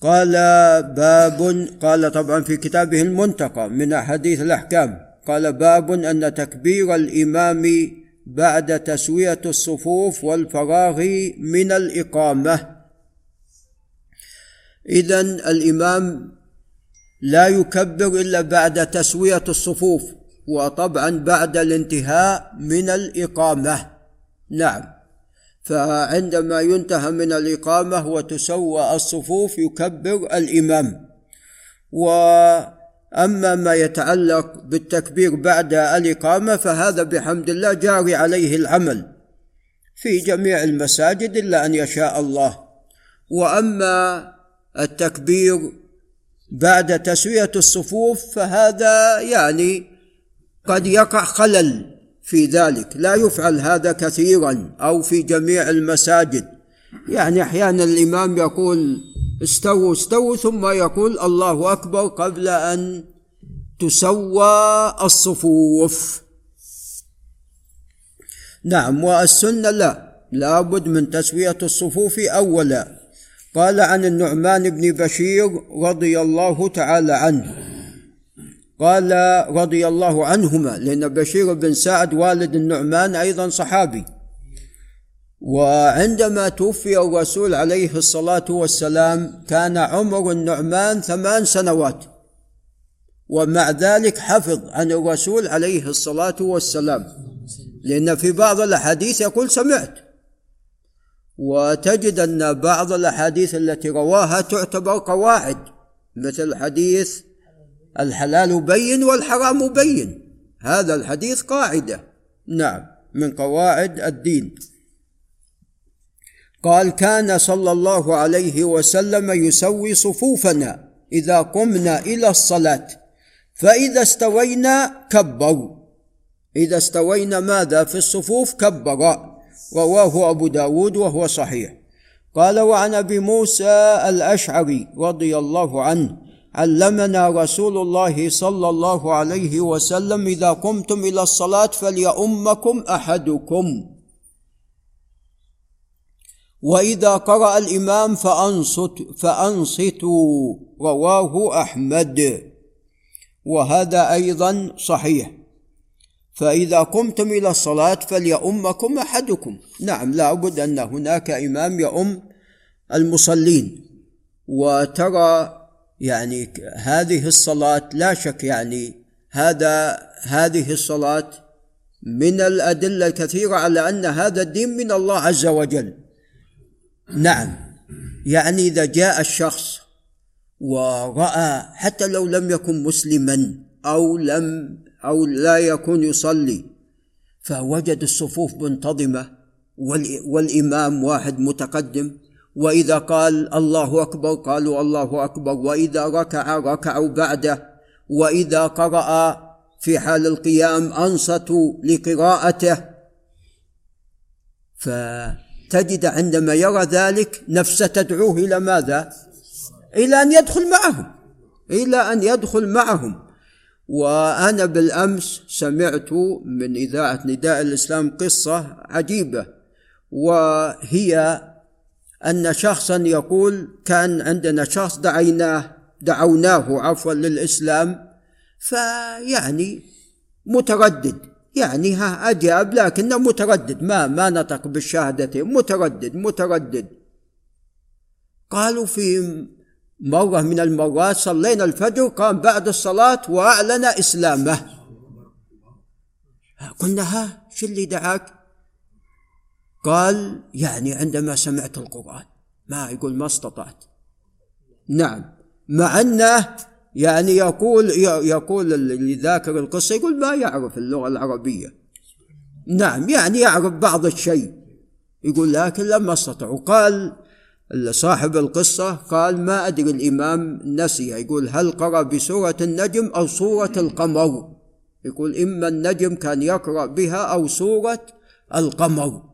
قال باب قال طبعا في كتابه المنتقى من أحاديث الأحكام. قال باب أن تكبير الإمام بعد تسوية الصفوف والفراغ من الإقامة. اذا الإمام لا يكبر إلا بعد تسوية الصفوف وطبعا بعد الانتهاء من الإقامة. نعم. فعندما ينتهى من الإقامة وتسوى الصفوف يكبر الإمام. وأما ما يتعلق بالتكبير بعد الإقامة فهذا بحمد الله جاري عليه العمل في جميع المساجد إلا أن يشاء الله. وأما التكبير بعد تسوية الصفوف فهذا يعني قد يقع خلل. في ذلك. لا يفعل هذا كثيرا أو في جميع المساجد. يعني أحيانا الإمام يقول استووا استووا ثم يقول الله أكبر قبل أن تسوى الصفوف. نعم والسنة لا. لابد من تسوية الصفوف اولا. قال عن النعمان بن بشير رضي الله تعالى عنه قال رضي الله عنهما لأن بشير بن سعد والد النعمان أيضا صحابي. وعندما توفي الرسول عليه الصلاة والسلام كان عمر النعمان ثمان سنوات. ومع ذلك حفظ عن الرسول عليه الصلاة والسلام. لأن في بعض الأحاديث يقول سمعت. وتجد أن بعض الأحاديث التي رواها تعتبر قواعد مثل حديث الحلال بين والحرام بين. هذا الحديث قاعدة. نعم من قواعد الدين. قال كان صلى الله عليه وسلم يسوي صفوفنا إذا قمنا إلى الصلاة فإذا استوينا كبروا. إذا استوينا ماذا؟ في الصفوف كبر رواه أبو داود وهو صحيح. قال وعن أبي موسى الأشعري رضي الله عنه علمنا رسول الله صلى الله عليه وسلم إذا قمتم إلى الصلاة فليؤمكم أحدكم. وإذا قرأ الإمام فأنصت فأنصتوا رواه أحمد. وهذا أيضا صحيح. فإذا قمتم إلى الصلاة فليؤمكم أحدكم. نعم لا بد أن هناك إمام يؤم المصلين. وترى يعني هذه الصلاة لا شك يعني هذا هذه الصلاة من الأدلة الكثيرة على أن هذا الدين من الله عز وجل. نعم. يعني إذا جاء الشخص ورأى حتى لو لم يكن مسلما أو لم أو لا يكون يصلي فوجد الصفوف منتظمة والإمام واحد متقدم وإذا قال الله أكبر قالوا الله أكبر. وإذا ركع ركعوا بعده. وإذا قرأ في حال القيام أنصتوا لقراءته. فتجد عندما يرى ذلك نفسه تدعوه إلى ماذا؟ إلى أن يدخل معهم. إلى أن يدخل معهم. وأنا بالأمس سمعت من إذاعة نداء الإسلام قصة عجيبة. وهي أن شخصا يقول كان عندنا شخص دعيناه دعوناه عفوا للإسلام فيعني متردد. يعني ها أجاب لكنه متردد. ما ما نطق بالشهادتين متردد متردد. قالوا في مرة من المرات صلينا الفجر قام بعد الصلاة وأعلن إسلامه. قلنا ها شو اللي دعاك؟ قال يعني عندما سمعت القرآن. ما يقول ما استطعت. نعم. مع أنه يعني يقول يقول اللي ذاكر القصة يقول ما يعرف اللغة العربية. نعم يعني يعرف بعض الشيء. يقول لكن لما أستطع. وقال صاحب القصة قال ما أدري الإمام نسي. يقول هل قرأ بسورة النجم أو سورة القمر؟ يقول إما النجم كان يقرأ بها أو سورة القمر.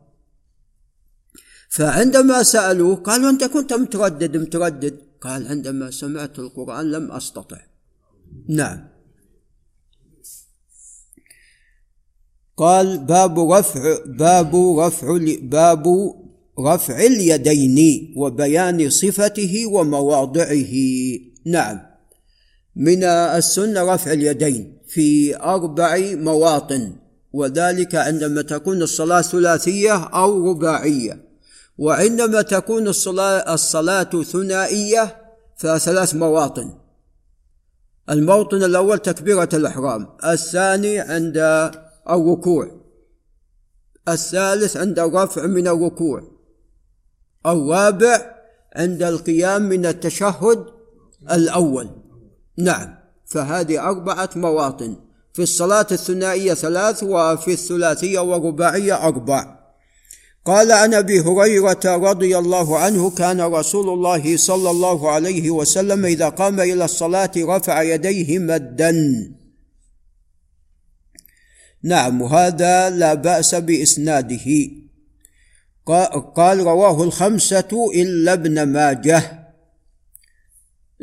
فعندما سألوه قالوا أنت كنت متردد متردد. قال عندما سمعت القرآن لم أستطع. نعم. قال باب رفع باب رفع باب رفع اليدين وبيان صفته ومواضعه. نعم. من السنة رفع اليدين في أربع مواطن وذلك عندما تكون الصلاة ثلاثية أو رباعية. وعندما تكون الصلاه الصلاة ثنائية فثلاث مواطن. الموطن الأول تكبيرة الإحرام الثاني عند الركوع الثالث عند الرفع من الركوع الرابع عند القيام من التشهد الأول. نعم فهذه أربعة مواطن في الصلاة الثنائية ثلاث وفي الثلاثية والرباعية أربع. قال عن أبي هريرة رضي الله عنه كان رسول الله صلى الله عليه وسلم إذا قام إلى الصلاة رفع يديه مدا. نعم وهذا لا بأس بإسناده. قال رواه الخمسة إلا ابن ماجه.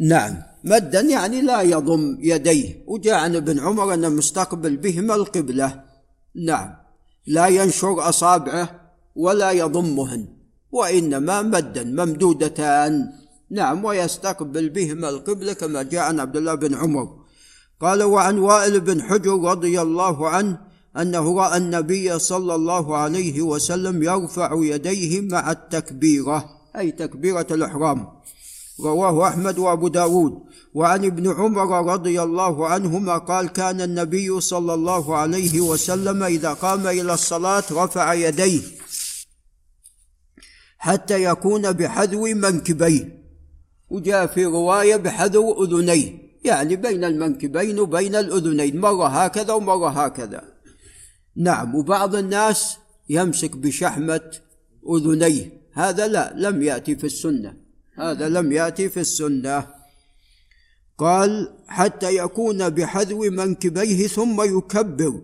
نعم مدا يعني لا يضم يديه. وجاء عن ابن عمر أن مستقبل بهما القبلة. نعم لا ينشر أصابعه. ولا يضمهن وإنما مدا ممدودتان. نعم ويستقبل بهما القبلة كما جاء عن عبد الله بن عمر. قال وعن وائل بن حجر رضي الله عنه أنه رأى النبي صلى الله عليه وسلم يرفع يديه مع التكبيرة أي تكبيرة الإحرام. رواه أحمد وأبو داود. وعن ابن عمر رضي الله عنهما قال كان النبي صلى الله عليه وسلم إذا قام إلى الصلاة رفع يديه. حتى يكون بحذو منكبيه. وجاء في رواية بحذو أذنيه. يعني بين المنكبين وبين الأذنين. مرة هكذا ومرة هكذا. نعم وبعض الناس يمسك بشحمة أذنيه. هذا لا لم يأتي في السنة. هذا لم يأتي في السنة. قال حتى يكون بحذو منكبيه ثم يكبر.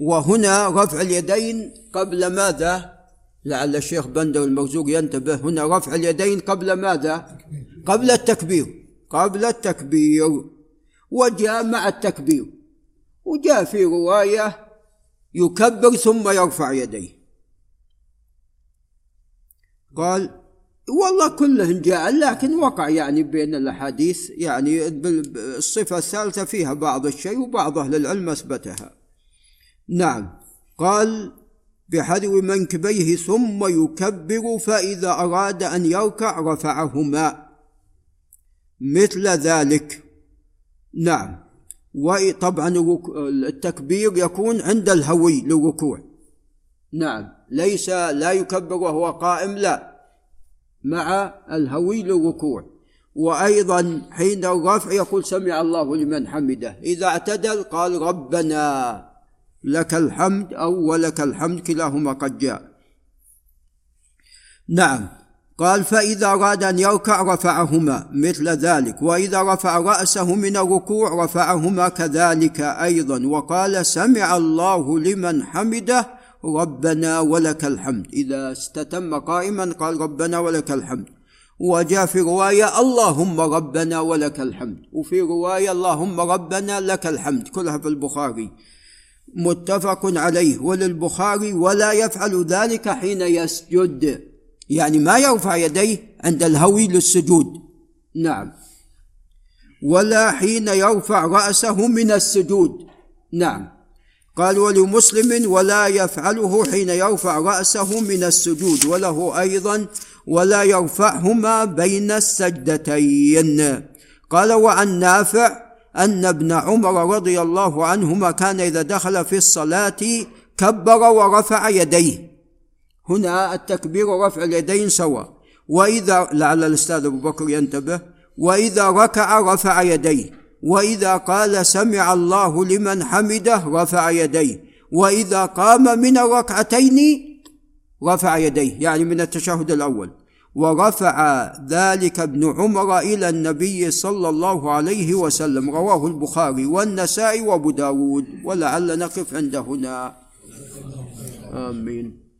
وهنا رفع اليدين قبل ماذا؟ لعل الشيخ بندر المرزوق ينتبه هنا رفع اليدين قبل ماذا؟ قبل التكبير. قبل التكبير. وجاء مع التكبير. وجاء في رواية يكبر ثم يرفع يديه. قال والله كلهن جاء لكن وقع يعني بين الأحاديث يعني الصفة الثالثة فيها بعض الشيء وبعض أهل العلم أثبتها. نعم. قال بحذو منكبيه ثم يكبر فإذا أراد أن يركع رفعهما. مثل ذلك. نعم. وطبعا التكبير يكون عند الهوي للركوع. نعم. ليس لا يكبر وهو قائم لا. مع الهوي للركوع. وأيضا حين الرفع يقول سمع الله لمن حمده. إذا اعتدل قال ربنا. لك الحمد أو ولك الحمد كلاهما قد جاء. نعم. قال فإذا أراد أن يركع رفعهما مثل ذلك وإذا رفع رأسه من الركوع رفعهما كذلك أيضا وقال سمع الله لمن حمده ربنا ولك الحمد. إذا استتم قائما قال ربنا ولك الحمد. وجاء في رواية اللهم ربنا ولك الحمد وفي رواية اللهم ربنا لك الحمد كلها في البخاري. متفق عليه وللبخاري ولا يفعل ذلك حين يسجد. يعني ما يرفع يديه عند الهوي للسجود. نعم. ولا حين يرفع رأسه من السجود. نعم. قال ولمسلم ولا يفعله حين يرفع رأسه من السجود وله أيضا ولا يرفعهما بين السجدتين. قال وعن نافع أن ابن عمر رضي الله عنهما كان إذا دخل في الصلاة كبر ورفع يديه. هنا التكبير ورفع اليدين سواء وإذا لعل الأستاذ أبو بكر ينتبه. وإذا ركع رفع يديه. وإذا قال سمع الله لمن حمده رفع يديه. وإذا قام من الركعتين رفع يديه. يعني من التشهد الأول. ورفع ذلك ابن عمر إلى النبي صلى الله عليه وسلم رواه البخاري والنسائي وأبو داود ولعل نقف عند هنا. آمين.